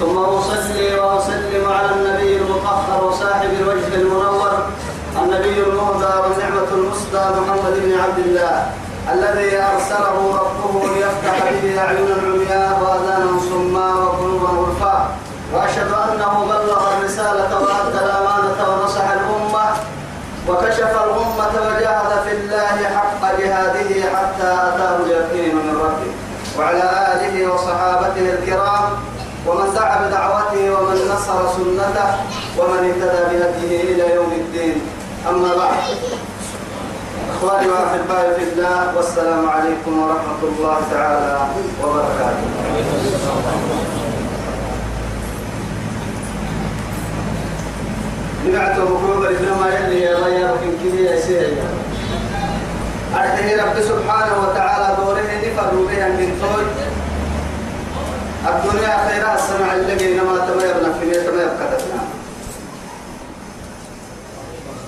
ثم أصلي وأسلم على النبي المطهر وصاحب الوجه المنور النبي المهدى والنعمة المسدى محمد بن عبد الله الذي أرسله ربه ليفتح به أعينا عمياء وآذانا صماء وقلوبا غرفاء وأشهد أنه بلغ الرسالة وأدى الأمانة ونصح الأمة وكشف الأمة وجاهد في الله حق جهاده حتى أتاه اليقين من ربه. وعلى آله وصحابته الكرام ومن سعى بدعوته ومن نصر سنته ومن اهتدى بهديه إلى يوم الدين. أما بعد إخواني وأحبائي في الله والسلام عليكم ورحمة الله تعالى وبركاته. نبعت مكروبة لما يلي يا غير كذي يا سيدي. أرحيه رب سبحانه وتعالى دوره نفر بها من طول. الدنيا خيرها السمع اللي إنما تمير نفسي تمير كتبنا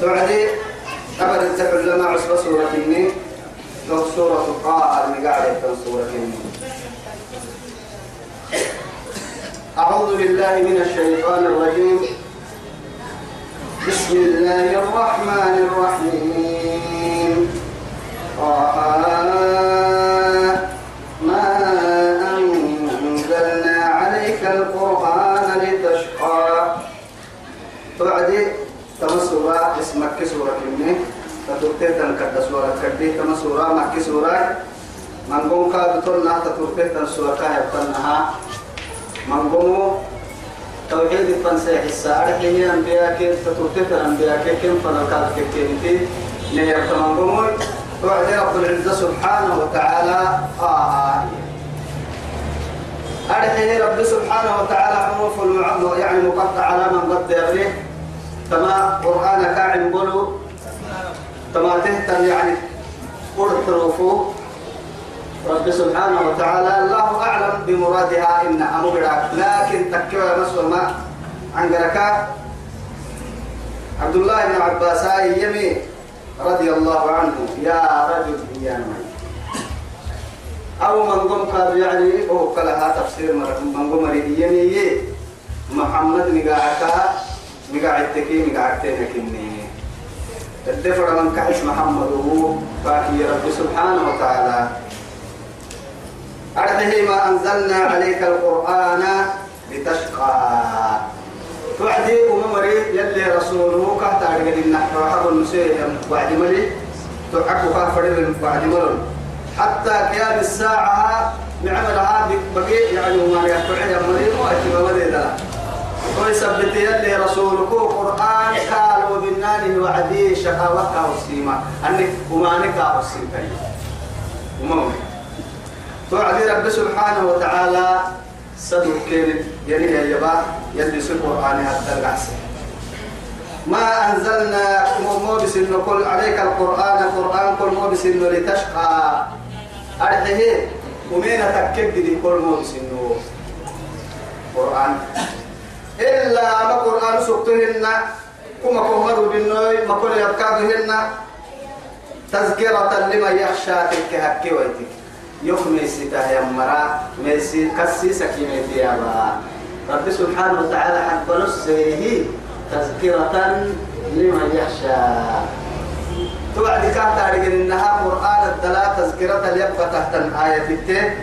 توعدي أبدا التحل لما عصب سورة إني لو سورة قاء المقاعدة سورة إني أعوذ بالله من الشيطان الرجيم. بسم الله الرحمن الرحيم. طه تمسورة اسمك سورة كمي تتوتي تنكد سورة كدي تمسورة مكي سورة من قوم كادتنا تتوتي تنسورة كايبتنها من قوم توحيد الفنسيح الساعة هي أنبياء كيف تتوتي الأنبياء كيف كم فنكاد كيف نير تمام قوم توعدي رب العزة سبحانه وتعالى آه أرحيه رب سبحانه وتعالى حروف يعني مقطع على من قد يغريه تما قرآن كاعم بلو تما تهتم يعني حروفه رب سبحانه وتعالى الله أعلم بمرادها إن أمرك لكن تكوى مسوى ما عن قركا عبد الله بن عباس يمي رضي الله عنه يا رجل يا من أو من قم قال يعني هو كلها تفسير من قم يمي محمد نقاعك نقاعدتكي نقاعدتين كني الدفر من كعش محمد هو باقي رب سبحانه وتعالى. أرده ما أنزلنا عليك القرآن لتشقى. توعدي وممري يلي رسوله كهتا رجل النحو وحب المسيح بعد ملي. تعكو كافر بعد ملي حتى قيام الساعة نعملها بقي يعني ما يحتوي يا مريم وأتبع مريضة ويثبت يلي رسولك قرآن قالوا بالنار وعدي شقاوة وسيما أنك ومانك وسيما وموت توعدي رب سبحانه وتعالى صدق كينك يلي يا يبا يلي سي قرآن حتى القعسي ما أنزلنا مو بسن كل عليك القرآن قرآن كل مو بسن لتشقى. أرحيه ومين تكبد كل مو بسن قرآن. إلا ما قرآن سكتهن كما كهمر بالنوي ما كل يبكادهن تذكرة لمن يخشى تلك هكي ويتك. يوم ميسيتا يا مرا ميسي كسي سكينة يا با. رب سبحانه وتعالى حق بلسه تذكرة لمن يخشى. توعد كاتا رجل إنها قرآن الدلاء تذكرة ليبقى تحت الآية التين.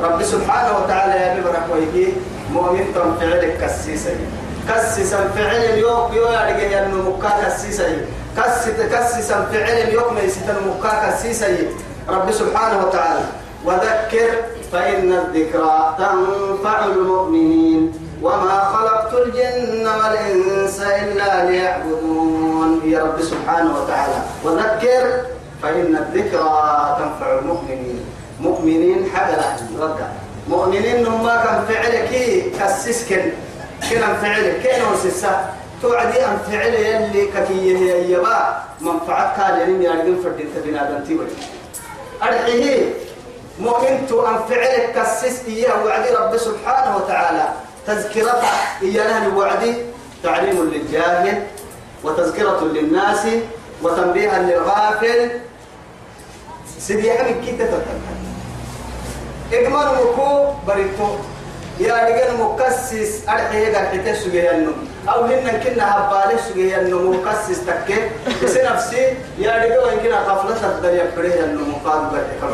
رب سبحانه وتعالى يا ببرك ويجي مؤمن تم فعلك كسيسي كسيسا فعل اليوم يو يرجع أنه مكا كسيسي. كسيت كسيسا فعل اليوم يسيت المكا كسيسي. رب سبحانه وتعالى. وذكر فإن الذكرى تنفع المؤمنين. وما خلقت الجن والإنس إلا ليعبدون. يا رب سبحانه وتعالى. وذكر فإن الذكرى تنفع المؤمنين. مؤمنين حقلا رجع مؤمنين ما كان فعلك كسسكن كنا فعلك كنا وسسا توعدي أن فعل يلي ككيه يبا. منفعت كان يا رجل فردين تبنا دنتي ولي أرحيه. مؤمن تو أن فعلك كسس إياه وعدي رب سبحانه وتعالى. تذكرة إياه الوعد تعليم للجاهل وتذكرة للناس وتنبيها للغافل. سيدي حبيب كي تتكلم إجمال مكو بريتو يا رجال مكسس أرحيه قال حتى سجيه أو هن كنا هبالي سجيه النمو مكسس تكي بس نفسي يا رجال وإن كنا قفلة الدنيا فريه النمو قاد بريتو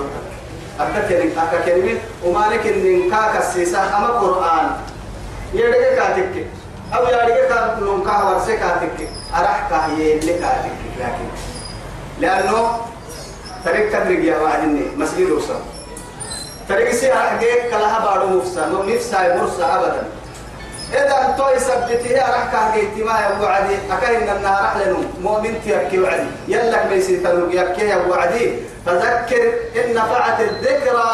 أكثر أكثر وما لك إن كاك السيسا أما قرآن يدك كاتك أو يدك كات نوم كاه ورسة كاتك أرح كاه يلي كاتك لكن لأنه طريق تبرق يا واحدني مسجد وصل طريق سي أحقيق كلها بارو مفسا نو مفسا مرسا أبدا. إذا أنتو يثبته أرح كاه اجتماع يا أبو عدي أكاين النهار أحلنو مؤمن تيكي وعدي. يلك بيسي تلوك يكي يا أبو عدي. فذكر إن نفعت الذكرى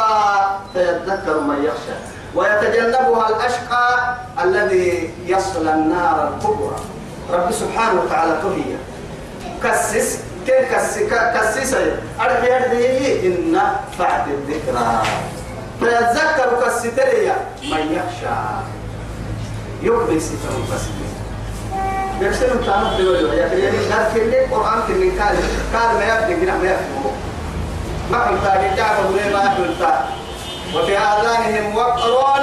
فيذكر من يخشى. ويتجنبها الأشقى الذي يصل النار الكبرى. رب سبحانه وتعالى تهي. كسس كن كس كسس أرحي أرحي إن نفعت الذكرى. فيذكر كستريا من يخشى. يقبل ستر كستريا يرسل تعالى بيقول يا كريم لكن القرآن كن قال قال ما يبدي كنا ما يفهمه ما قلت رجعه ما قلت وفي آذانهم وقر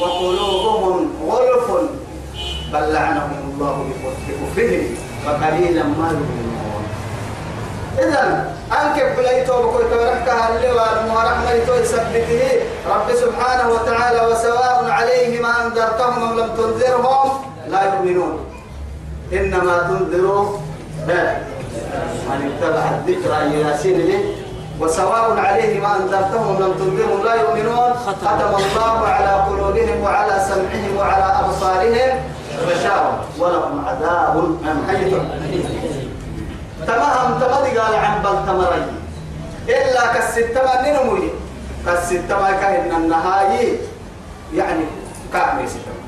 وقلوبهم غلف. بل لعنهم الله بكفرهم فقليلا ما يؤمنون. إذا أنك بليتو بكوي تورحك اللي والمهرحنا يثبته. رب سبحانه وتعالى وسواء عليهم أنذرتهم أم لم تنذرهم لا يؤمنون. إنما تنذروا من اتبع الذكرى ياسين له وسواء عليهم أنذرتهم لم تنذرهم لا يؤمنون. ختم الله على قلوبهم وعلى سمعهم وعلى أبصارهم. غشاوة ولهم عذاب محيط تمام تمدي قال عن بل تمري إلا كالستما ننمي كالستما كهن النهاية. يعني كامل ستما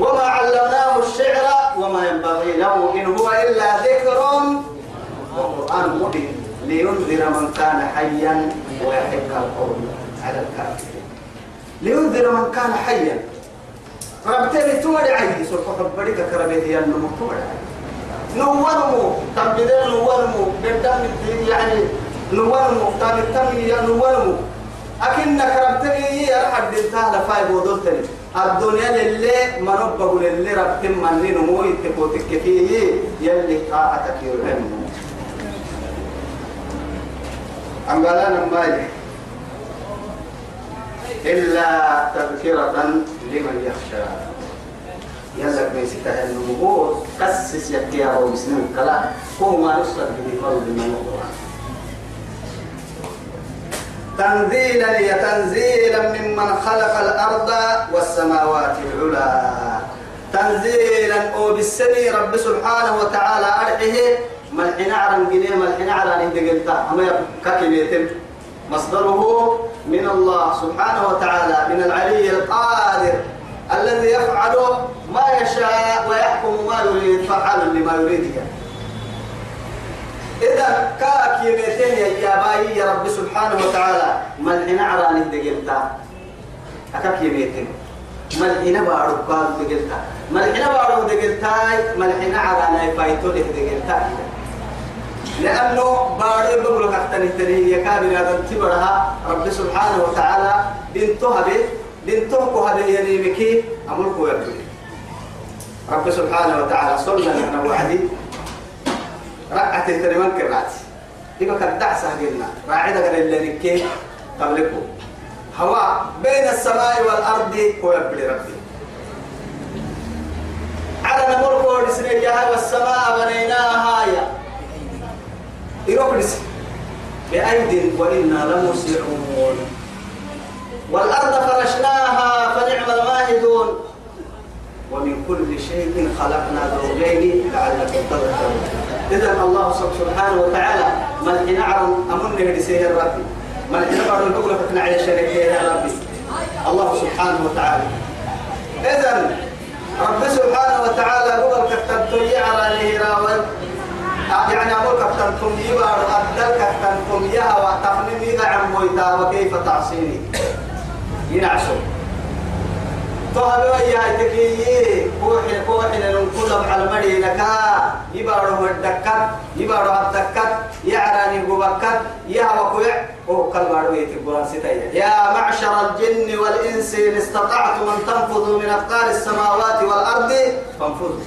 وما علمناه الشعر وما ينبغي له إن هو إلا ذكر وقرآن مبين. لينذر من كان حيا ويحق القول على الكافرين. لينذر من كان حيا. ربتني تمر عيدي. سوف حبرك كربيتي هي النمو تمر نوانمو تنبذل نوانمو قدام يعني نوانمو تام التم يا نوانمو أكنك ربتني يا حد انتهى لفاي بودلتني الدنيا للي منبه للي ربتن من نمو يتكوتك فيه يلي طاعتك يرهمه أم قال أنا مالك إلا تذكرة لمن يخشى. يلك بيسيتها النمو قسس يكيا بسنين كلا هو ما يصدق به فرض من القرآن تنزيلا تنزيلا ممن خلق الأرض والسماوات العلى. تنزيلا أو بالسني رب سبحانه وتعالى أرحه ملحنا عرن جنيه ملحنا عرن إنت قلت أما ككبيتم مصدره من الله سبحانه وتعالى من العلي القادر الذي يفعل ما يشاء ويحكم ما يريد فعل لما يريد إذا كاك يميتين يا باي يا رب سبحانه وتعالى ملحنا عرن انت قلت أكاك يميتين. ملحنا بارو قال دقلتا ملحنا بارو دقلتا ملحنا عرن فايتو دقلتا لأنه باري بقول كتني تني يكاد هذا تبرها رب سبحانه وتعالى بنتها به بنتها كهذا يعني مكي أمرك ويبدي رب سبحانه وتعالى صلى لنا وعدي رأت تني من كرات يبقى كدع سهلنا. راعدة قال اللي نكي. قبلكم هواء بين السماء والأرض هو يبدي ربي. على نمر ورسنيها والسماء بنيناها يا. يروكلس بأيد وإنا لمسرعون. والأرض فرشناها فنعم الماهدون. ومن كل شيء خلقنا زوجين لعلكم تذكرون. إذا الله سبحانه وتعالى ملحنا عرم أمن هدسيه الرب الحين عرم الدولة فتنا على شريك يا ربي. الله سبحانه وتعالى. إذا رب سبحانه وتعالى هو الكتبتم يعرى لهراوي يعني أقول كتبتم يا أدل كتبتم يا وتقنم نعم ويتا وكيف تعصيني. ينعشوا فهذا يا تكي كوحي كوحي لنقول على المدينة كا يبارو الدكات يبارو الدكات يعراني ببكات يا وكوع هو كل بارو يتقران ستايا يا معشر الجن والإنس إن استطعتم أن تنفذوا من أقطار السماوات والأرض فانفذوا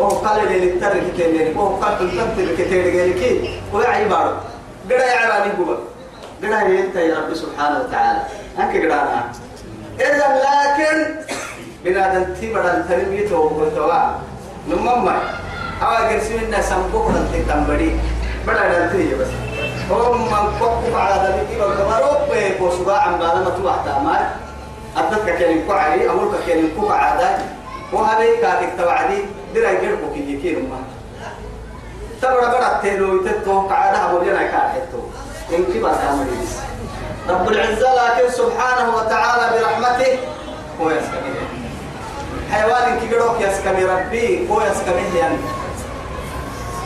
هو قال لي للتر كتير هو قال تنتظر كتير قال كي ويا يبارو قدا يعراني ببك قدا ينت يا رب سبحانه وتعالى. هكذا قدا إذا لكن بنادم تبرا تلميته وقلتوا نمما أو أجلس منا سامبوك نتي تنبري. بلا نتي بس. هم من كوك على ذلك كمروب بوسوا عم بالا ما تروح تامر. أدتك كان يكون علي أقولك كان يكون عادات وهذا كاتك توعدي. درا يجربك يكين ما تبرا برا تلو يتتو قعدها بولينا كاتتو إن كبر تامر رب العزة لكن سبحانه وتعالى برحمته. هو يسكنه حيوان كيروك يسكن ربي هو يسكنه يعني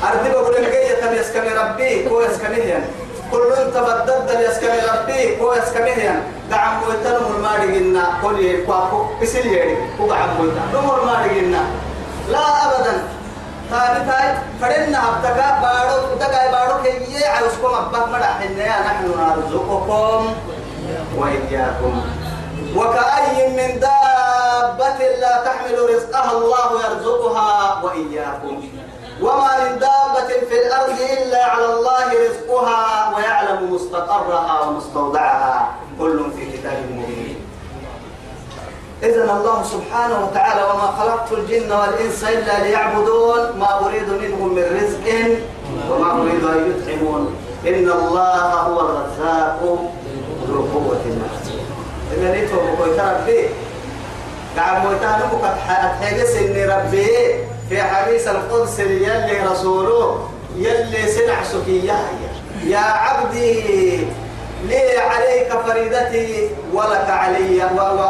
أرض بقول لك تم يسكن ربي هو يسكنه يعني كل تبدد يسكن ربي هو يسكنه يعني دعم ويتنم المارجنا كل يقاكو بسل يري هو دعم ويتنم المارجنا لا أبدا. ثابت هاي فرنا أبتكا بارو بارو نحن نرزقكم وإياكم وكأي من دابة لا تحمل رزقها الله يرزقها وإياكم وما من دابة في الأرض إلا على الله رزقها ويعلم مستقرها ومستودعها كل في كتاب مبين إذن الله سبحانه وتعالى وما خلقت الجن والإنس إلا ليعبدون ما أريد منهم من رزق وما أريد أن يطعمون. إن الله هو الرزاق ذو قوة المتين. إذا نيتو بكويت ربي. قاعد مويتانو قد حيجس إن ربي. في حديث القدس يلي رسوله يلي سنع سكية. يا عبدي لي عليك فريدتي ولك علي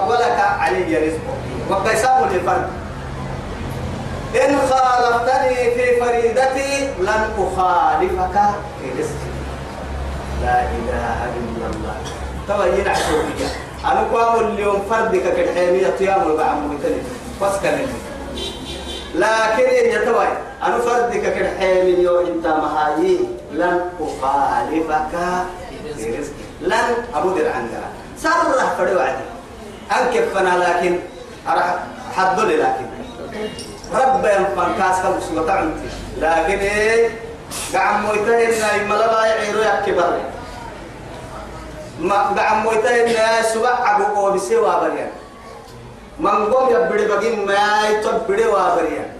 ولك علي رزقك؟ وقيسام للفرد. إن خالفتني في فريدتي لن أخالفك في رزقي. لا إله إلا الله. تبين عشوكية أنا قام اليوم فردك كالحيمية تيام البعم ويتني فاسكن لكن يتوي أنا فردك كالحيمية أنت مهاي لن أخالفك في رزقي. لن أبودر عندنا سرح فري وعدي أنكب فنا لكن أرح حد لكن. رب ينفن كاس كم سوى عنتي لكن إيه؟ قعم مويتين ملبا يعيرو يكبر ما قعم مويتين سوى عبو قوبسي وابريان من قوم يبدي بقي ما يتبدي وابريان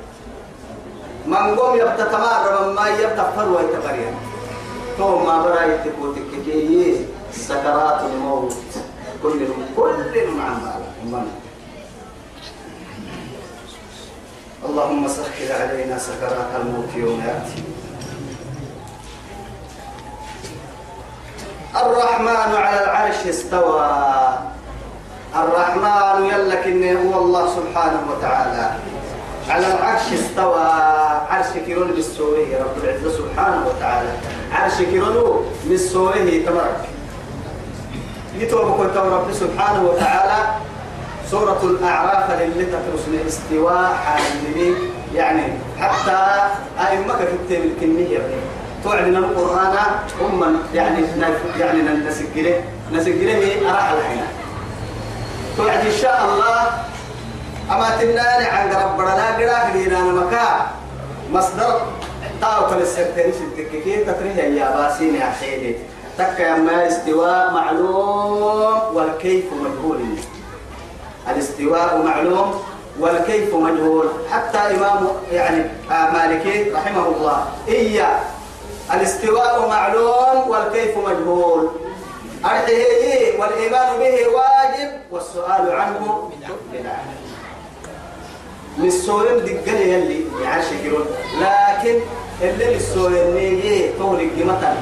من قوم يبتا تمار ما يبتا فروا يتبريان تو ما براي تكوتك كي سكرات الموت كل كل عمال اللهم سخر علينا سكرات الموت يوم يأتي. الرحمن على العرش استوى. الرحمن يلك إنه هو الله سبحانه وتعالى. على العرش استوى. عرش كيرون بالسوري رب العزة سبحانه وتعالى. عرش كيرون بالسوري تبارك. يتوب رب سبحانه وتعالى. سورة الأعراف اللي تدرسنا استواء حالمين يعني حتى أئمة في التيم الكمية تعلن القرآن أما يعني يعني نسجله نسجله أراح الحين. توعد إن شاء الله. أما تناني عن ربنا لا قراء لنا مكان مصدر طاوة للسكتين التككين تتريه يا باسين يا حيدي تك ما استواء معلوم والكيف مجهول. الاستواء معلوم والكيف مجهول. حتى إمام يعني آه مالكي رحمه الله إيا الاستواء معلوم والكيف مجهول. أرحيه والإيمان به واجب والسؤال عنه بدعة للسورين دقني يلي يقولون لكن اللي للسورين طول الجمتة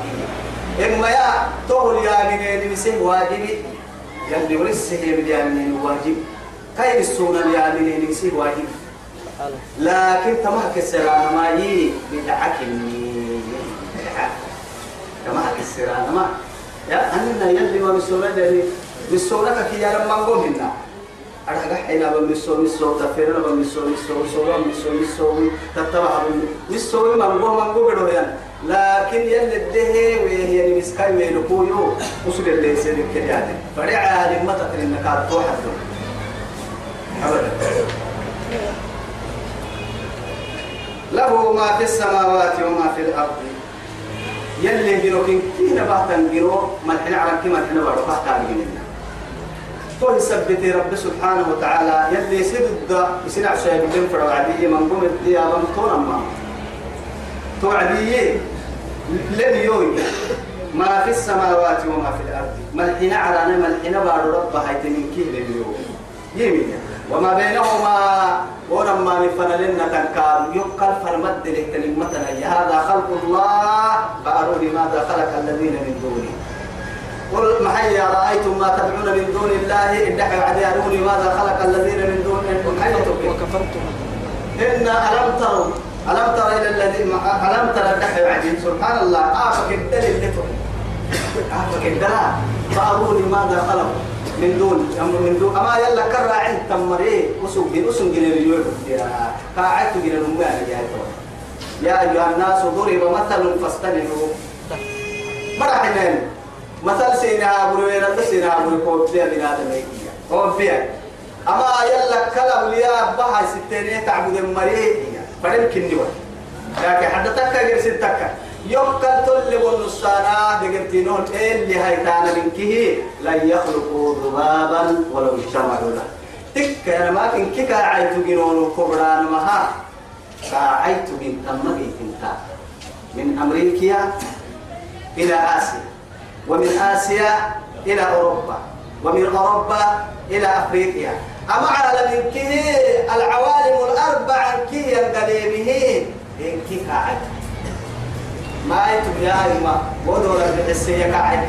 إما يا طول يا منين مسيه واجبي يلي ورسه يمدي واجب كاين السنة يا منين مسيه واجب لكن تمهك السلام ما يي بدعك السيران ما يا أننا يلي ما مسونا دني مسونا كي يا لما نقول هنا أنا حين بمسو مسو تفيرنا بمسو مسو مسو مسو مسو تتبع مسو ما نقول ما نقول كده يعني لكن يلي الده وهي مسكاي ويلكويو وصل اللي يصير كده فرع عالم ما تقول إنك هتروح أبدا. له ما في السماوات وما في الأرض. يلي كن كينا بحتن جنو ما الحين على كما الحين بارو بحتن جنو تو يثبت رب سبحانه وتعالى يلي سيد يسنع شيء بدين فرع عدي من قوم الديابة طول تو عدي لن يوي ما في السماوات وما في الأرض. ما الحين على ما الحين بارو رب هاي من كيه لليوم يمين. وما بينهما ولما لنا تنكار يقال فرمد مثلا هذا خلق الله. فأروني ماذا خلق الذين من دونه. قل محيا رأيتم ما تدعون من دون الله. ادعوا عدي أروني ماذا خلق الذين من دونه وكفرتم. إن ألم تروا ألم تر إلى الذين ألم تر ادعوا عدي سبحان الله. آفك الدليل لتهم آفك الدلال فأروني ماذا خلقوا من دون من دون أما يلا كرر عند تمري. وسوق وسوق جن اليوم. يا قاعد جن المال يا يا أيها الناس ضرب مثل فاستمعوا. مرحبا مثل سينا أبو وين سينا أبو كوب ده من هذا الميكيا هو فيها. أما يلا كلام ليا بها ستين تعبد المريء فدم كنيوه لكن حدتك غير ستك يوكل تل والنصانا دقرتينون اللي هيتانا من كيه لن يخلقوا ذبابا ولو اجتمعوا له. تك أنا ما كن كيكا عيت جنون كبران مها. كعيت من تمغي انت. من أمريكا إلى آسيا. ومن آسيا إلى أوروبا. ومن أوروبا إلى أفريقيا. أما على من كيه العوالم الأربع كيه ينقليبه إن عيت ما يتم يا إما. ودور الحسية كعد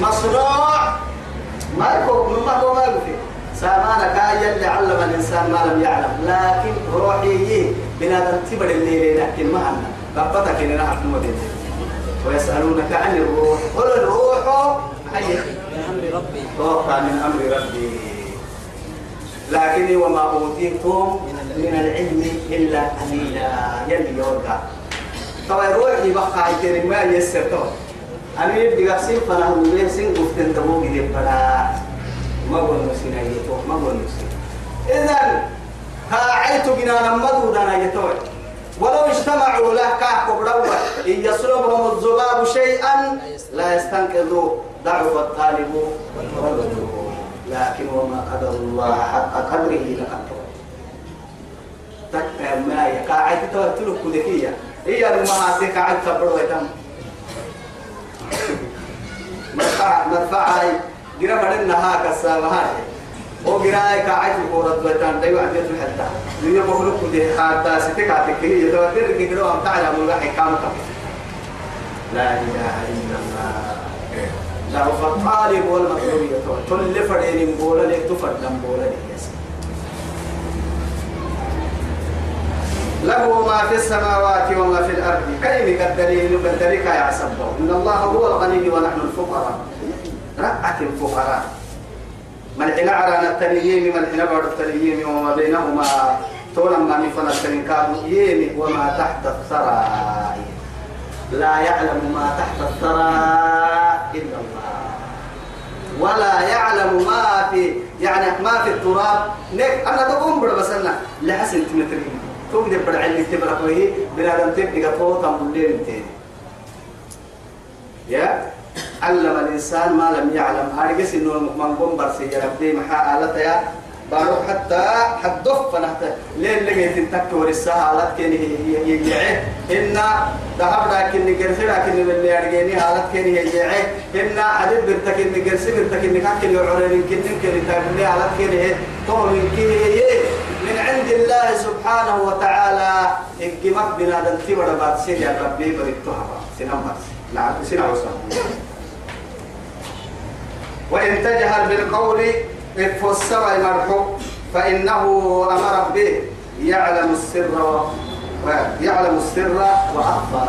مصنوع ما يكون ما هو ما يقول سامانا كايا اللي علم الإنسان ما لم يعلم. لكن روحي بنادم تبر الليل لكن ما عنا ربطك إن نحن مدينة. ويسألونك عن الروح. قل الروح. من أمر ربي. من أمر ربي. لكن وما أوتيتم من العلم إلا قليلا. يلي يوقع. طبعا روحي بقى يتري ما يسر تو. أنا يبدي قاسين فنا هو بيسين قفتن دمو جدي فلا. ما هو نسين أيتو ما هو نسين إذن كاعيت بنا نمدو دانا يتوي ولو اجتمعوا له كعب بروا إن يسلبهم الذباب شيئا لا يستنقذوا ضعف الطالب والمطلوب لكن وما قدر الله حق قدره لقد تكا ما يقاعد توتلك كذكيه هي المعاصي قاعد تبرو يتم مرفع مرفع هاي جرا بدن نها كسامة هاي. أو جرا قاعد الكورة بتان تيو عندي في حتى. دنيا بقولك كده حتى ستك عتك هي يتوتر كده أم تعلم الله حكام لا إله إلا الله. ضعف الطالب والمطلوب يتوتر كل فرين بولا لك تفردم بولا يسمع له ما في السماوات وما في الأرض. كلمة الدليل بالدليل يا سبه إن الله هو الغني ونحن الفقراء. رأت الفقراء. ملحنا على التنييم ملحنا بعد التنييم وما بينهما. تولا ما نفنا التنكاب يمي وما تحت الثرى. لا يعلم ما تحت الثرى إلا الله. ولا يعلم ما في يعني ما في التراب. نك أنا تقوم بربسنا لحسن تمترين توم دي بدع اللي تبرك وهي بنادم تبقى فوتا مولين تاني. يا؟ علم الإنسان ما لم يعلم. أرجس إنه من قم برسي يا ربي محا يا بارو حتى حدف فنحت. لين لقيت تنتك ورسها آلت كين يجيعه إن ذهب لكن نجرس لكن اللي أرجعني آلت كين يجيعه إن حدد برتك إن نجرس برتك إن كاكل يعرين كين كين تقولي آلت كين تو من كين من عند الله سبحانه وتعالى. إنكمك بنا دنتي ولا بعد سير يا ربي بريتها سنام بس لا سنام بس وإن تجهل بالقول السماء مرحو فإنه أمر به. يعلم السر يعلم السر وأخفى.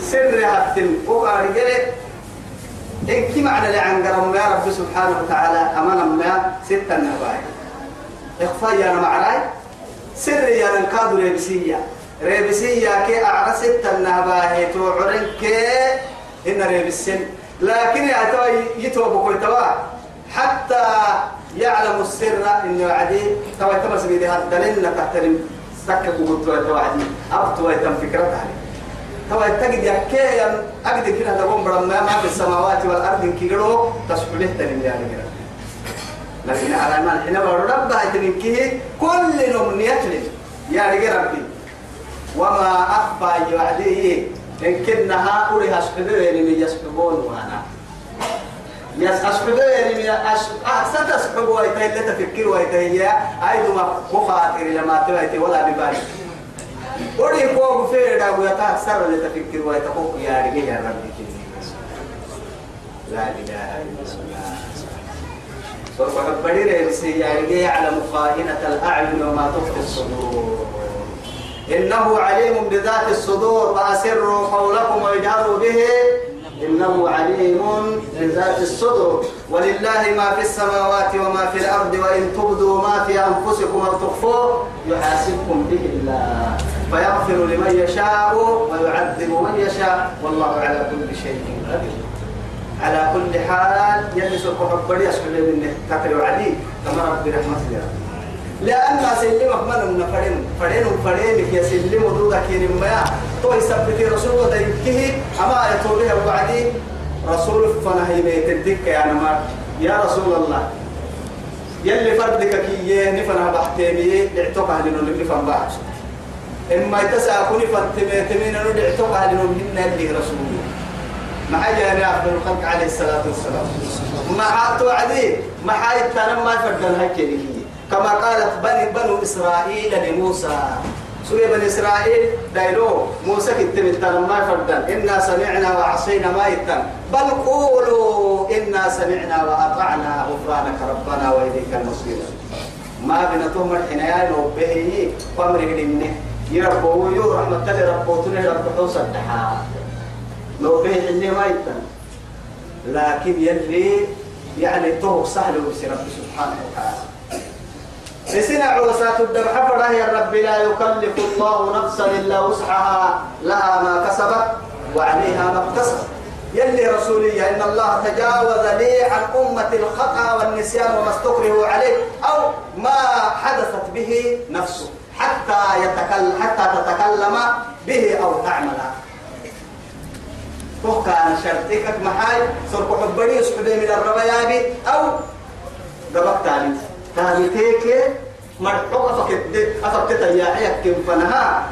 سر هتم وقال إن كي معنى لعن قرم يا رب سبحانه وتعالى. أمانا ما ستة نباي. إخفاء يا معراي سر يا نكاد ريبسية. ريبسية كي أعرى ستة نباي. توعرن كي إن ريبسين. لكن يا يتوب كل توا حتى يعلم السر إنه عدي. توي تبص بيدي هالدليل تحترم. سكك وقلت توي عدي. أبتوا يتم فكرتها توا تجد يا كي أقدر كده تقوم برما ما في السماوات والأرض كيلو تسحبه تنين يعني كده لكن على ما حين رب هتنين كيه؟ كل نوم يتلي يا ربي. وما أخفى يعديه إن كنا هؤلاء يسحبون من يسحبون وأنا. يس أسحبون من أحسن تسحب ويتهي لا تفكر ويتهي أيضا ما خاطر لما تويتي ولا ببالي. ودي كوب فير دا ويتا سر اللي تفكر ويتقوك يا رجال يا ربي لا إله إلا الله. سوف أكبر رسي يا رجال يعلم خائنة الأعين وما تخفي الصدور. إنه عليم بذات الصدور فأسروا قولكم واجهروا به. إنه عليم بذات الصدور. ولله ما في السماوات وما في الأرض وإن تبدوا ما في أنفسكم أو تخفوه يحاسبكم به الله. فيغفر لمن يشاء ويعذب من يشاء. والله على كل شيء قدير. على كل حال يلبس القحب يسحب منه تقريب عدي كما ربي رحمته لأن سلمك من النفرين فرين فرين يا سلم ودودا كين ما تو يثبت رسول الله يكيه أما يتوبه وبعدي رسول فنهي بيت الدكة يعني ما يا رسول الله يلي فردك كي نفنا بحتيمي اعتقى لنا اللي نفن بعض إما يتسع كوني فتمي تمين نود اعتقى لنا من اللي رسول ما حاجة أنا أفضل الخلق عليه الصلاة والسلام. ما توعدي تنم ما فردن هكذا كما قالت بني بنو إسرائيل لموسى. سورة بني إسرائيل دايلو موسى كتب ما فردن إنا سمعنا وعصينا ما يتن. بل قولوا إنا سمعنا وأطعنا غفرانك ربنا وإليك المصير. ما بنا تهم الحنايا وبه فمر منه يربو يو رحمة الله ربو تنه ربو توصل دحا لو به اللي ما يتن. لكن يلي يعني تو سهل وبس رب سبحانه وتعالى. لسنا عوسات حفرة يا رب لا يكلف الله نفسا إلا وسعها لها ما كسبت وعليها ما اكتسبت. يلي رسولي إن الله تجاوز لي عن أمة الخطأ والنسيان وما استكرهوا عليه أو ما حدثت به نفسه حتى يتكلم حتى تتكلم به أو تعمل. كان شرطك محاي سرق حبري يسحب من الربيابي أو دبك تالي تالي تيكي مرحوك أفكت أفكت يا عيك كم فنها.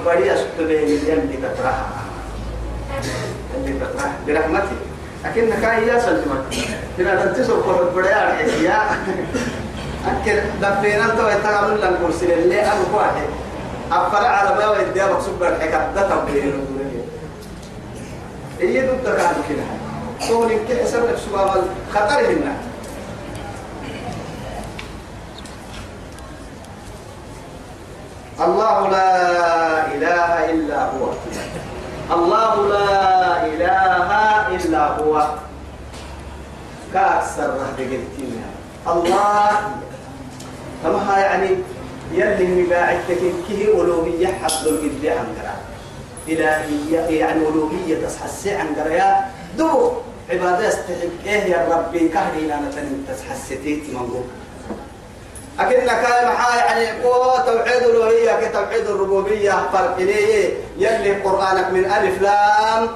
حبري يسحب من اليم تترها اللي تترها برحمتي. لكن كان يا سلمك كنا تنتصر حبري يا أكل دفينا أنت ويتعامل لنا كرسي اللي أنا واحد أفرع على ما ودي مقصود بالحكاية ده تبين هي ضد كان كده؟ يمكن حسب لك سباب الخطر هنا الله لا إله إلا هو. الله لا إله إلا هو. كأكثر رهد الله. كما يعني يلي مباعدتك كه ألوهية حفظ القد عن قرآن إلهية يعني ألوهية تصحسي عن قرآن دو عبادة استحق إيه يا ربي كهري لنا تنين تصحسيتي منقول أكن كان محا يعني قوة توحيد الألوهية كتوحيد الربوبية. فرق ليه يلي قرآنك من ألف لام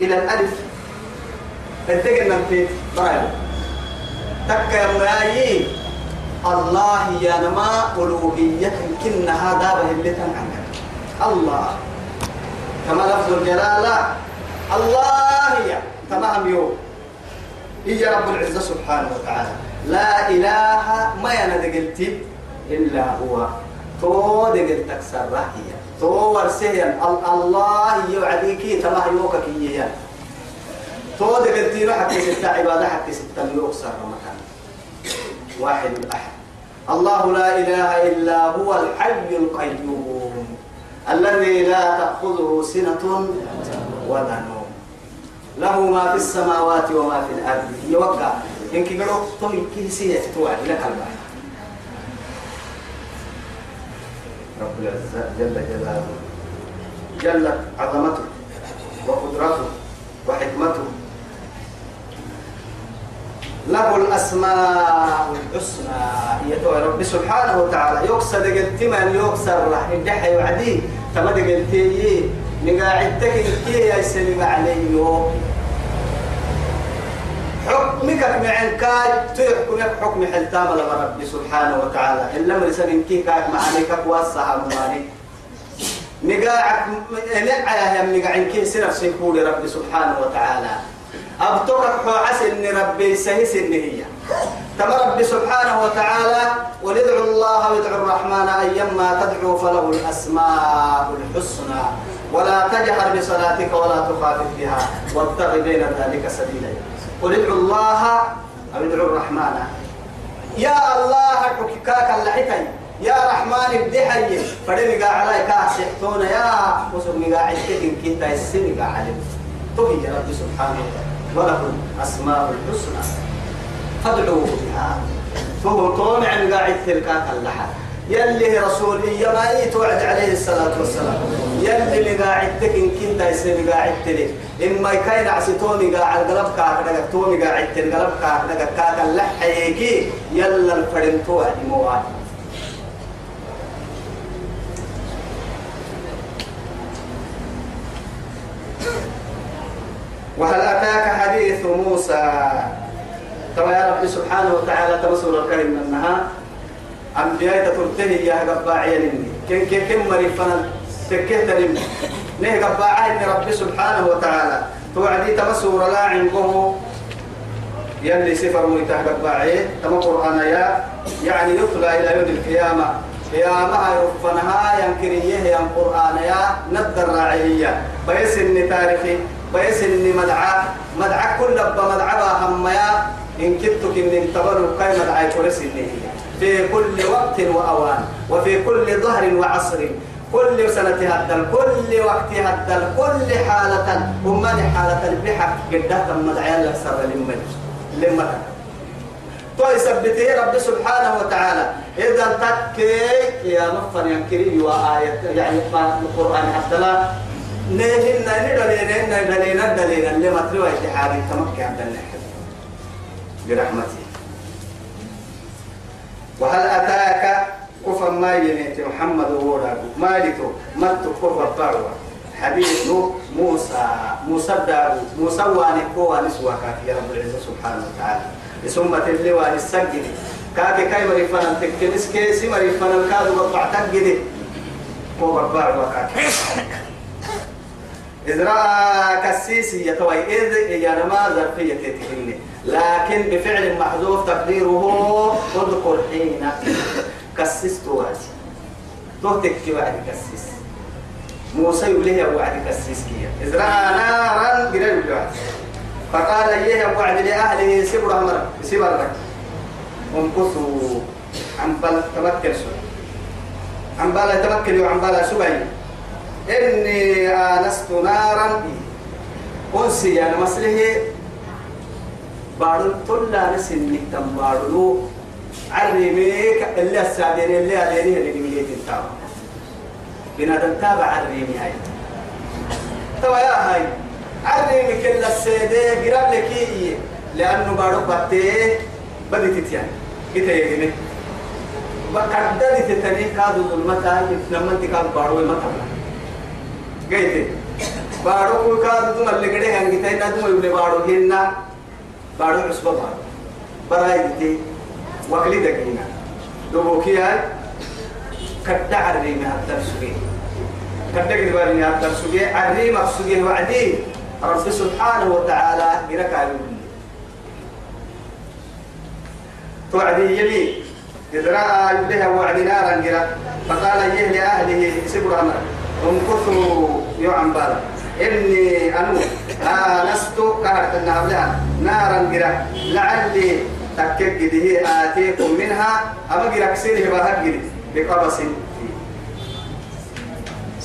إلى الألف. انتقل من في برايل تك يا مرايين الله يا نما ألوهية كن هذا به اللي تنعنك الله. كما لفظ الجلالة الله يا تمام يوم. هي رب العزة سبحانه وتعالى. لا إله ما يندقلت إلا هو. تو دقل تكسر هي تو ورسيا الله يوعديك تما يوكك هي تو دقلت حتى ستة عبادة حتى ستة يوكسر مكان. واحد الأحد. الله لا إله إلا هو الحي القيوم. الذي لا تأخذه سنة ولا نوم. له ما في السماوات وما في الأرض. يوقع. إنك قالوا طوي كيسية توعد لك البحر رب العزة جل جلاله جلت عظمته وقدرته وحكمته. له الأسماء الحسنى يا رب سبحانه وتعالى. يكسر قلتما يكسر راح يدحي يوعدي. تمد قلتي نقاعدتك كي يا سلم عليه حكمك معن كاي تحكمك حكم حلتام لما ربي سبحانه وتعالى. إلا مرسل كي كاك معانيك واسها مماني نقاعك نقعها هم نقاعن كي سنف سيكولي ربي سبحانه وتعالى. أبتوك حوعس إن ربي سهس إن هي. تم ربي سبحانه وتعالى ولدعوا الله وادعوا الرحمن أيما تدعو فله الأسماء الحسنى. ولا تجهر بصلاتك ولا تخافت بها. وابتغ بين ذلك سبيلا. قل ادعوا الله أو ادعوا الرحمن. يا الله حكيكاك اللحيتين يا رحمن الدحي فدني على كاسحتون يا وسمي قاعد كتن كنت السني قاعد تهي رب سبحانه وله الأسماء الحسنى. فادعوه بها. فهو طامع قاعد تلقاك اللحى يلي رسول يا ما توعد عليه الصلاة والسلام. يلي اللي قاعد تكن كنت يصير قاعد تلي. إما كاين عسيتوني قاعد قلب كاك توني قاعد قلب كاك كاك اللحيكي يلا الفرن توعد مواد وهل أتاك حديث موسى؟ ترى يا رب سبحانه وتعالى تمسور الكريم منها. أنبياء تترتهي يا قباعي لني. كن كن كن مريفنا تكيه تلم نه قباعي إن رب سبحانه وتعالى. توعدي تمسور لا عنده يلي سفر ميته قباعي. تم قرآن يا. يعني يطلع إلى يوم القيامة. يا ما يرفنها ينكريه يا قرآن يا. ندر راعية بيس إن تاريخي بيس إن مدعى مدعى كل أبا مدعى هميا إن كنتك إن انتبروا كي مدعى كورس في كل وقت وأوان وفي كل ظهر وعصر. كل سنة هدل كل وقت هدل كل حالة. ومن حالة بحق قدها مدعى لك سر لمن لمن تو يثبته رب سبحانه وتعالى. إذا تكي يا مفر ينكري وآية يعني القرآن حتى لا. نهن ندلين ندلين ندلين اللي ما تروي إتحادي تمكي عبد النحل برحمته. وهل أتاك كفر ما ينيت محمد وورا مالك مت كفر باروا حديث موسى. موسى دارو موسى واني كو نسوا يا رب العزة سبحانه وتعالى. ثم تلي وان السجن كاكي كاي مريفانا تكنس كيسي مريفانا بطع تجدي. كو باروا كاكي إذ رأى كسيسي يتوي إذ يرمى ظرفية تتهني لكن بفعل محذوف تقديره اذكر حين كسست وادي تهتك وعد كسس موسى يقول وعد كسس كيا. إذ رأى نارا قريب الوعد. فقال إيه وعد لأهله سبر أمر سبر امكثوا عن بل تمكن سوء عن بال تمكن وعن بال سبعي إني آنست نارا. أنسي يعني مسله بارو تلا نسني تم بارو عرميك اللي السابين اللي عليه اللي نميت التام بنادم تابع عرمي هاي. توا يا هاي. عرمي كل السيدة قرب لك إيه؟ لأنه بارو باتيه بدي تتيان. كده يجيني بقدر تتني. كادو ظلمتا لما انت بارو تبلا قيت بارو كادو ظلم اللي كده هنگي تاي ندم يبلي بارو هنا بارو عصبة بارو براي دي وكلي دقينا دوبوكي هاي كدا عريمي هدر سوغي كدا قدواني هدر سوغي عريم سوغي وعدي رب سبحانه وتعالى قرك عليهم توعدي يلي إذ رأى يبليها وعد نارا قرا فقال يه لأهله سبر أمر امكثوا يوعن بالا إني أنو آنست كهرت النهر لها نارا قرا لعلي تكك هي آتيكم منها. أما قرا كسيره بها قرا بقبس.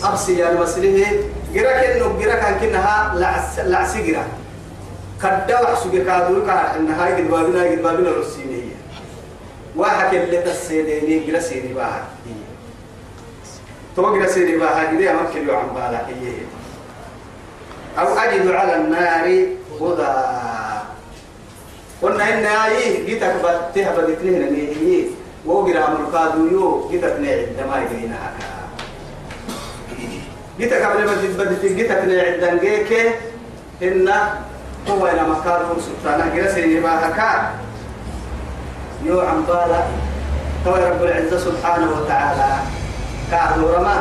أبسي يا المسله جرا كنو جرا كان كنها لعس لعس جرا. كدا وحسوك كادو كا إنها قد بابنا قد بابنا رسينية واحد اللي تسيدني جرا سيدي باها تو جرا سيدي باها جرا ما كلو عم بالا هي أو أجد على النار هدى. قلنا إن أيه جيتك بتها بدتني هنا هي. وقرا مرقادو يو جيتك نعد ما يجينا هكا جيتك قبل ما تبدت جيتك نعد دنجيك. إن هو إلى مكان سبحانه جلس يبقى هكا. يو عم بالا. تو رب العزة سبحانه وتعالى. كعدو رما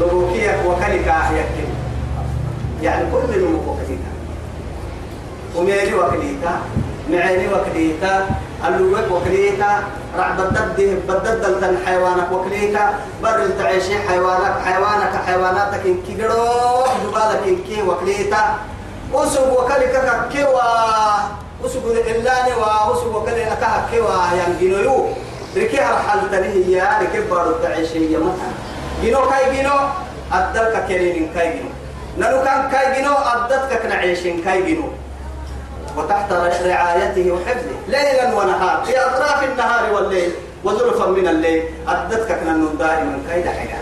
لبوكيك وكلك يكتب يعني كل من وكليتا وميري وكليتا معيني وكليتا اللوك وكليتا راح بدده بدد تن حيوانك وكليتا بر تعيشي حيوانك. حيوانك حيواناتك إن كيرو جبالك إن كي وكليتا وسب وكلك كيوا وسب إلاني وسب وكلك كيوا ينجنو يو ركي رحل تنهي يا ركي بارو تعيشي يا مثلا جنو كاي جنو أدلك كريم كاي جنو نلو كان كاي جنو أدتك كنعيشين كاي جنو وتحت رعايته وحفظه ليلا ونهارا في أطراف النهار والليل وزلفا من الليل أدتك كنا دائما كيد حياة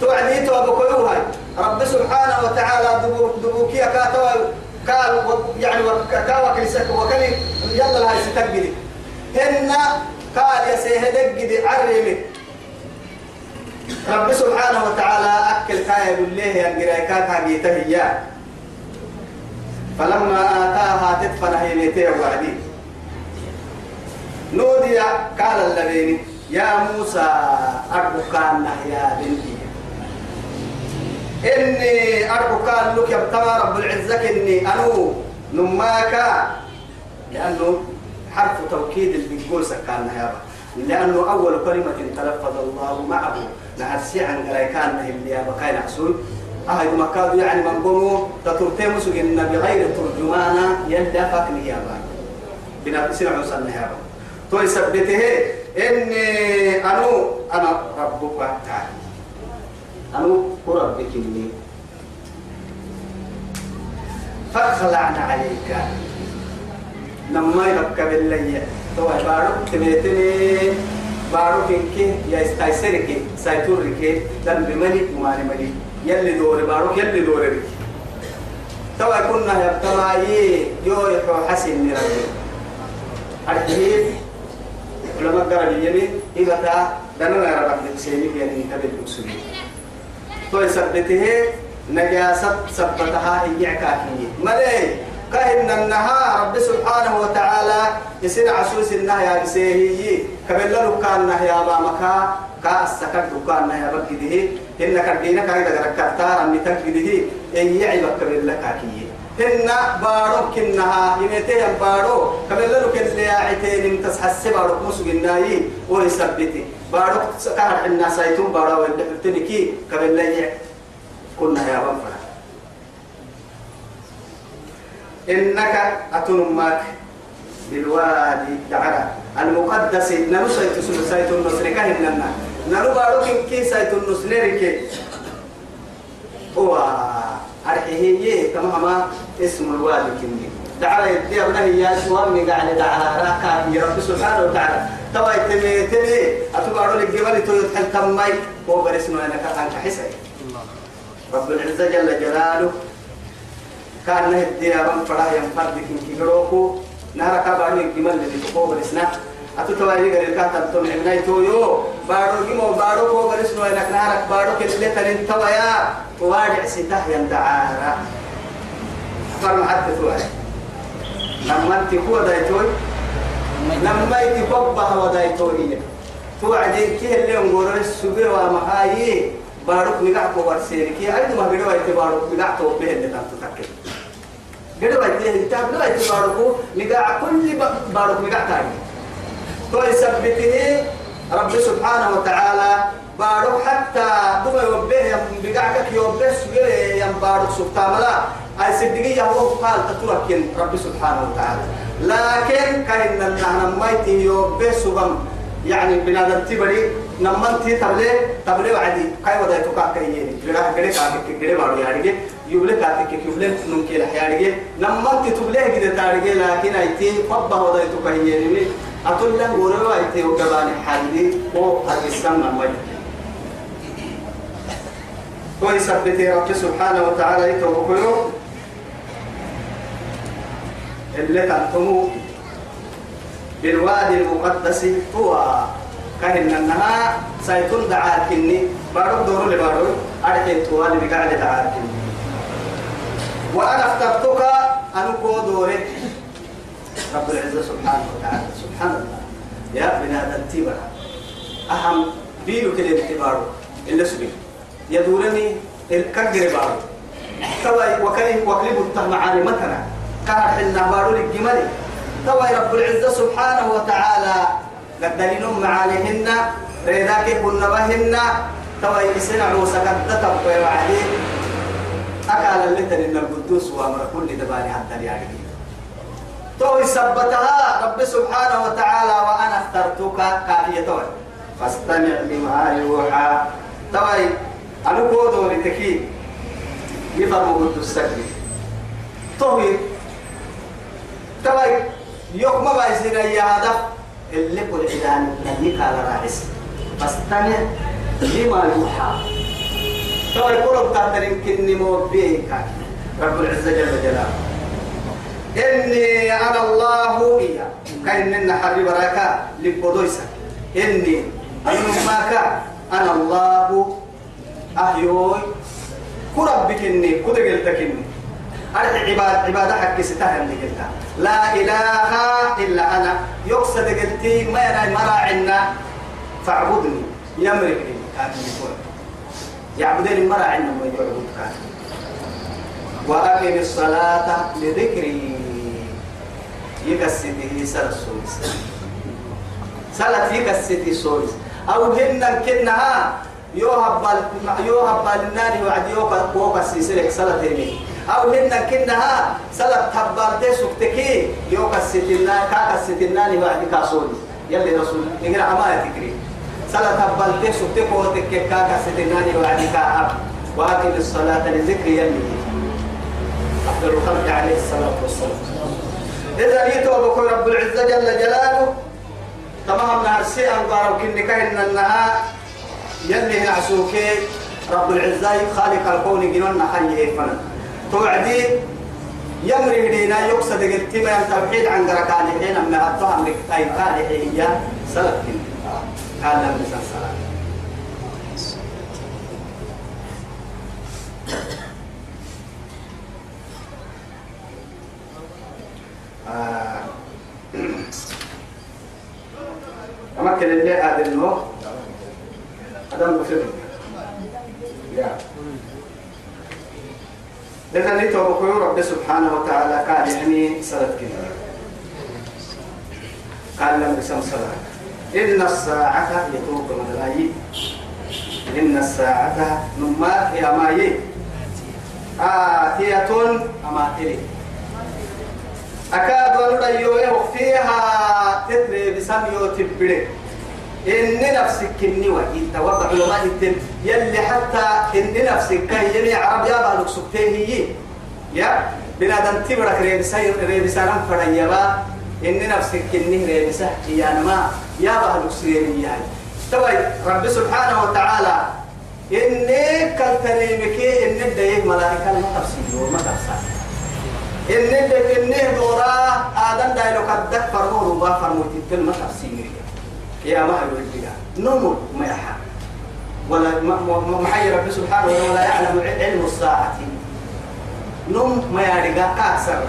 توعدي تو هاي رب سبحانه وتعالى دبوكيا كاتوا قال يعني كاوا كيسك وكلي يلا لها ستقبلي هن قال يا سيهدك عرمي رب سبحانه وتعالى أكل كايا بالله يا قرايكا كاجيته إياه فلما آتاها تدفن هيلته وعدي. نودي قال الذين يا موسى أرجوكان يا بنتي. إني أرجوكان لك يبتغى رب العزة إني أنو نماك. لأنه حرف توكيد اللي بيقول سكان يا لأنه أول كلمة تلفظ الله معه نحسي عن غريكان اللي يا بكاين عسول أهي مكادو يعني من قومو تطرتي مسجن بغير ترجمانا يلا فاكني يا بان بنا بسنا عسان يا بان تو يثبته إني أنو أنا ربك تعالى أنو ربك إني فخلعنا عليك. لما يبقى بالله تو بارو تبيتني بارو كينكي يا استايسركي سايتوركي دم بملي ومالي ملي يلي دوري باروك يلي دوري بك توا كنا يبتلاي يو يحو حسن نربي أرحيب ولما قرب يمي إذا تا دنا لا رب بسيني يعني تبي بسوني تو يثبته نجاسة ثبتها هي كافية ملي كأن النهار رب سبحانه وتعالى يسين عسوس النهي يسيه كبل له كان نهي أمامك كأسكت دكان نهي بكده هن كردينا كايدا غركتار أمي تكده إن يعيبك كبل لك أكيد هن بارو كنها. يمتي بارو. كبل له كن لياعتين امتسحس بارو مسو جناي. ويثبتي بارو كهر الناس يتم بارو تنكي كبل لي كنا يا بفر إنك أتنمك بالوادي دعرة. المقدس نلو سيت النصر كهننا نلو بارو كن كي سيت النصر ركي هو أرحيه تماما اسم الوادي كني. دعرة يدي أبنه يا شوام قاعد دعرة. كان يا رب سبحانه وتعالى. توا يتمي تمي أتبارو للجبل تو يتحل تمي هو برسمه أنا كان كحسي رب العزة جل جلاله كان نهدي أبان فراه ينفرد كن كيروكو نهار كاباني الجمال اللي تقوم برسنا أتو توالي غير كاتب توم عمناي تويو بارو جيمو بارو كو برسنو إنك نهارك بارو كل تلين توايا وارجع سته يندعارا فرم حتى توالي لما انت هو دايتوي لما انت بابا هو دايتوي توعدي كيه اللي نقول السبي ومحايي بارك نقع كو ورسيرك يا عيد ما بيرو ايت بارك نقع تو به اللي تنتو قدوا ايت انت بلا ايت باركو نقع كل بارك نقع تاني. تو يثبته رب سبحانه وتعالى بارك حتى دم يوبه يم بقعك يوبه سوير يم بارك سبحانه لا أي صدقية هو قال تتركن رب سبحانه وتعالى. لكن كأن النهر ميته يوبه سبحانه. يعني بنادم تبري نمنتي تبلي تبلي وعدي. كاي ودا يتوكا كايني جرا غري كاك غري بارو يارجي يبلي كاتك يبلي نمكي لا يارجي نمنتي تبلي كده تارجي لكن ايتي فبا ودا يتوكا يني أتول لن غورو ايتي وكباني حدي أو هرسان من وجه ويثبت رب سبحانه وتعالى يتوكلوا اللي تنتموا بالوادي المقدس. هو كهن انها سيكون دعاء كني بارو دورو لبارو. اركي توالي بقاعد دعاء وأنا اخترتك أن دوري. رب العزة سبحانه وتعالى. سبحان الله. يا بنادم تيبر أهم بيلو كده بتبارو اللي سبي يدورني الكجر بارو. توا وكلم وكلم التهمعاني مثلا كان حنا بارو للجمالي. توا رب العزة سبحانه وتعالى. قدرين معاليهن ريداك كنا بهن. توا يسنع تبقى وعدي أكال اللي تنين القدوس وأمر كل دباني حتى يعني تو يثبتها رب سبحانه وتعالى وأنا اخترتك كافية توي. فاستمع لما يوحى. توي أنا كودو لتكي يفهم قدوس سكي توي توي يوم ما بيصير يا هذا اللي كل عدان نبيك على رأس. فاستمع لما يوحى. تو يقول بتاعتين كني موبيك رب العزة جل جلاله. إني أنا الله إيا كأن حبيب راكا لبودويسا إني أنا أنا الله. أهيوي كربك إني كده قلتك إني أرد عباد عبادة حق ستاها اللي قلتها. لا إله إلا أنا. يقصد قلتي ما يناي مراعنا فاعبدني. يمرك كاتب يقول يعبدين المراعنا ما يعبد كاتب وأقم الصلاة لذكري. يكسته سر السويس. سلت يكسته سويس أو هن كنها يوهب يوهب النار وعد يوكا كوكا سيسلك سلت هني أو هن كنها سلت تبالتي سكتكي يوكا ستنا كاكا ستناني وعد كاسولي يلي رسول نقرأ عما تكري سلت تبالتي سكتكي وتكي كاكا ستناني وعد كاكا وأقم الصلاة لذكري يلي أفضل الخلق عليه الصلاة والسلام. إذا يتوب رب العزة جل جلاله تمام نارسي أنقارو كن كهن النها يلي نعسوكي رب العزة خالق الكون جنون حيه فن توعدي يمري هدينا يقصد قلتي ما توحيد عن قركان حين أما لك أي قال هي سلف لهم مثال سلام أمكن اللي هذا النوع هذا مفيد يا. لذا نتوبكوا رب سبحانه وتعالى قال يعني سلت كده. قال لم يسم صلاة. إن الساعة يتوب مدلاي إن الساعة نمات يا ماي آتية أماتري أكاد أن يوه فيها تتري بسميو تبري. إن نفسك كني وإنت وضع علماء التن يلي حتى إن نفسك كان يلي عرب يا بالك سكتيه يا بنادم تبرك ريبسا ريبسا فرن يبا إن نفسك كني ريبسا. يا نما يا بالك سيري يا تبي رب سبحانه وتعالى إني كالتريمك إن الديه ملائكة ما تفسير ما تفسير. إن اللي إنه دورا آدم دايلو قدك فرمون وما فرمون تتل ما تفسير. يا ما هو الجدا نمر ما يحا. ولا محي رب سبحانه ولا يعلم علم الساعة. نم ما يرجع أكثر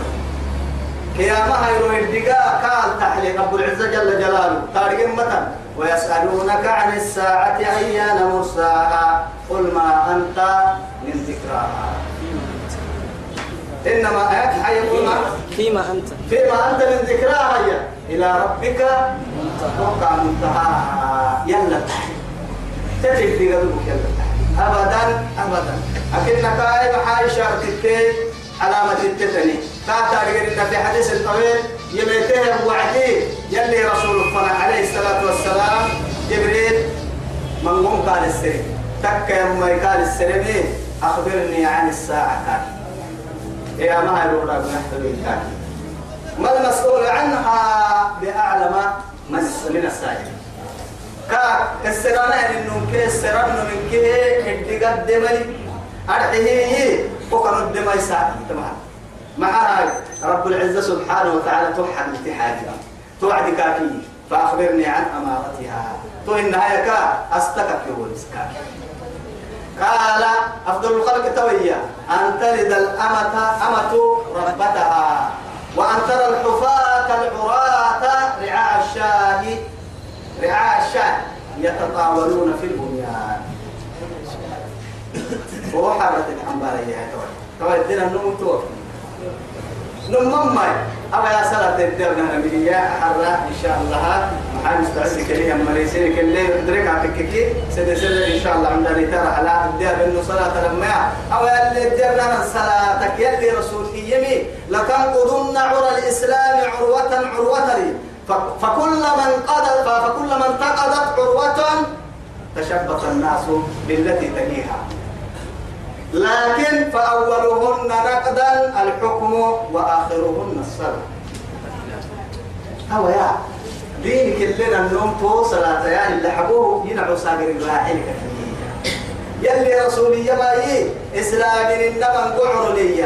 يا ما هو الجدا قال تحلي رب العزة جل جلاله. تارجم متى ويسألونك عن الساعة أيان مرساها. قل ما أنت من ذكراها. إنما حيقول فيما أنت. فيما أنت. من ذكراها هي. إلى ربك وقع منتهى. يلا تجد في قلبك يلا أبدا أبدا. أكنك أي محاي التين علامة التتني. كاتا لقينا في حديث الطويل يميته وعدي يلي رسول الله عليه الصلاة والسلام جبريل قال السري تك يما قال السري أخبرني عن الساعة. كان يا ما هي الورا كان ما المسؤول عنها؟ بأعلم من السائل. كا السرانة إنه كي السرانة من كي إدي قدمي أرحيه وكان الدماء ساعة. تمام مع رب العزة سبحانه وتعالى توحد الاتحاد. توعد كاكي فأخبرني عن أمارتها. تو النهاية كا أستكك ورزكا قال أفضل الخلق تويا. أن تلد الأمة أمة ربتها. وأن ترى الحفاة العراة رعاء الشاه رعاء الشاه يتطاولون في البنيان. وحرة الحنبارية توي توي الدين النوم توفي. نمم أبا يا سلام تدرنا نبيا حرة إن شاء الله. محل مستعد كليه مريسين كليه يدرك عتككي سد سد إن شاء الله عندنا ترى على الدير إنه صلاة لما. أو اللي درنا صلاة يلي رسول يمي. لتنقضن عرى الإسلام عروة عروة لي. فكل من قضت فكل من تقضت عروة تشبث الناس بالتي تليها. لكن فأولهن نقدا الحكم وآخرهن الصلاة هو يا دينك كلنا النوم تو صلاة يا اللي حبوه ينعو ساقر الراحل يلي رسولي ما يي إسلام إنما نقعر لي.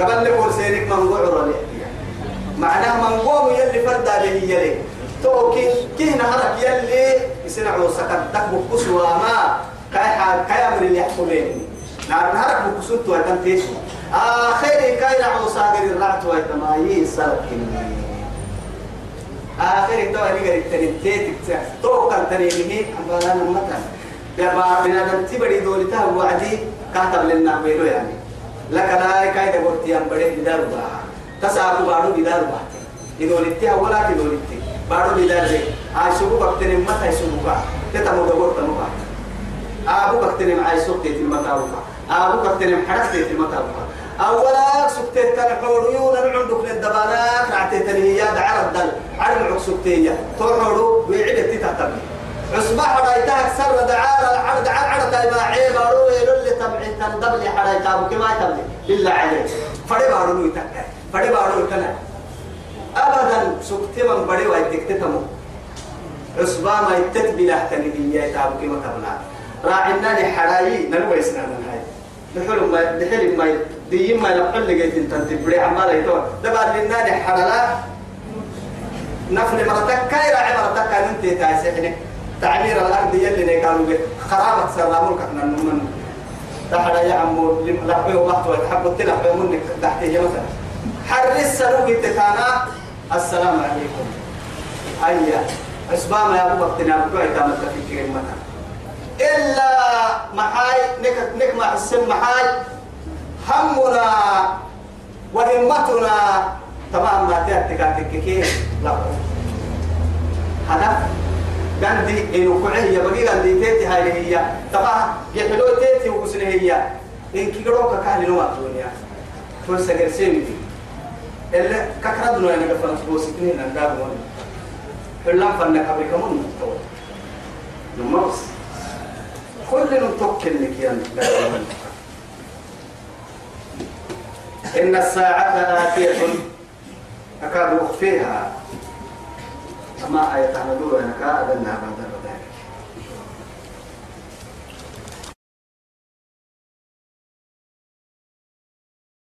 قبل لك سينك من قعر لي. معناه من قوم يلي فرد عليه يلي. تو كي نهرك يلي يسنعو سكت تكبو كسوا ما. كاي كاي أمر اللي يحكمين نار نهرك بكسوت ويتم تيسو. آخر كاي نعو ساقر الرعت ويتم أي سلكني آخر تو اللي قريت تنتيت تو كان تريني أنا مثلا يا با من أنا تبدي دولتها وعدي كاتب لنا بيرو يعني. لك لا كاي ده قلت يا بدي بدار با. تساقو بارو بدار با. يدولتها ولا كدولتي بارو بدار زي عايشوا وقت نمت عايشوا با. تتمو دور تمو با. أبو بكتر معي سوق تيتي المتاوكا أبو بكتر محرس تيتي المتاوكا أولا سكتت كان حوريون عندك للدبانات رعتيتني هي دعر الدل. عرم عك سكتية تحورو ويعدت تتبني عصبة حرايتها أكثر دعار العرض عر عر تايما عيب روي للي تبعي تندبلي حرايتها وكما يتبلي بالله عليك. فري بارو يتكر فري بارو يتكر أبدا سكتي من بدي ويتك تتمو عصبة ما يتتبلي أحتني هي تابو كما تبلي راعينا لحرايي نلوي سنانا هاي نحلم ما نحلم ما دي ما نحل جيت انت تبري عمال يتو دبا لنا لحرلا نفل مرتك كاي راعي مرتك انت تاسحني تعمير الأرض يلي قالوا خرابة سرامل كنا نمن. تحت يا عمو لحبه وقت وتحب تلحبه منك تحت مثلا حرس سلوك تكانا السلام عليكم. أيا. أسبام يا أبو أبو بكر تامل تفكير مثلا إلا محاي نك نك مع السم محاي. همنا وهمتنا تمام ما تأتي كي لا. هذا عندي إنه كعيه بقي عندي تيتي هاي هي. طبعا يحلو تيتي وقسنه هي. إن كي قروك كهل نوع الدنيا. فرصة قرسيمي إلا ككردنا أنا قفلت بوسكني ننداب وني حلام فنك أبريكا من مستوى. نمرس كل نتوكل لك يا إن الساعة آتية أكاد أخفيها. ما آية تعملوا أنا كأدنها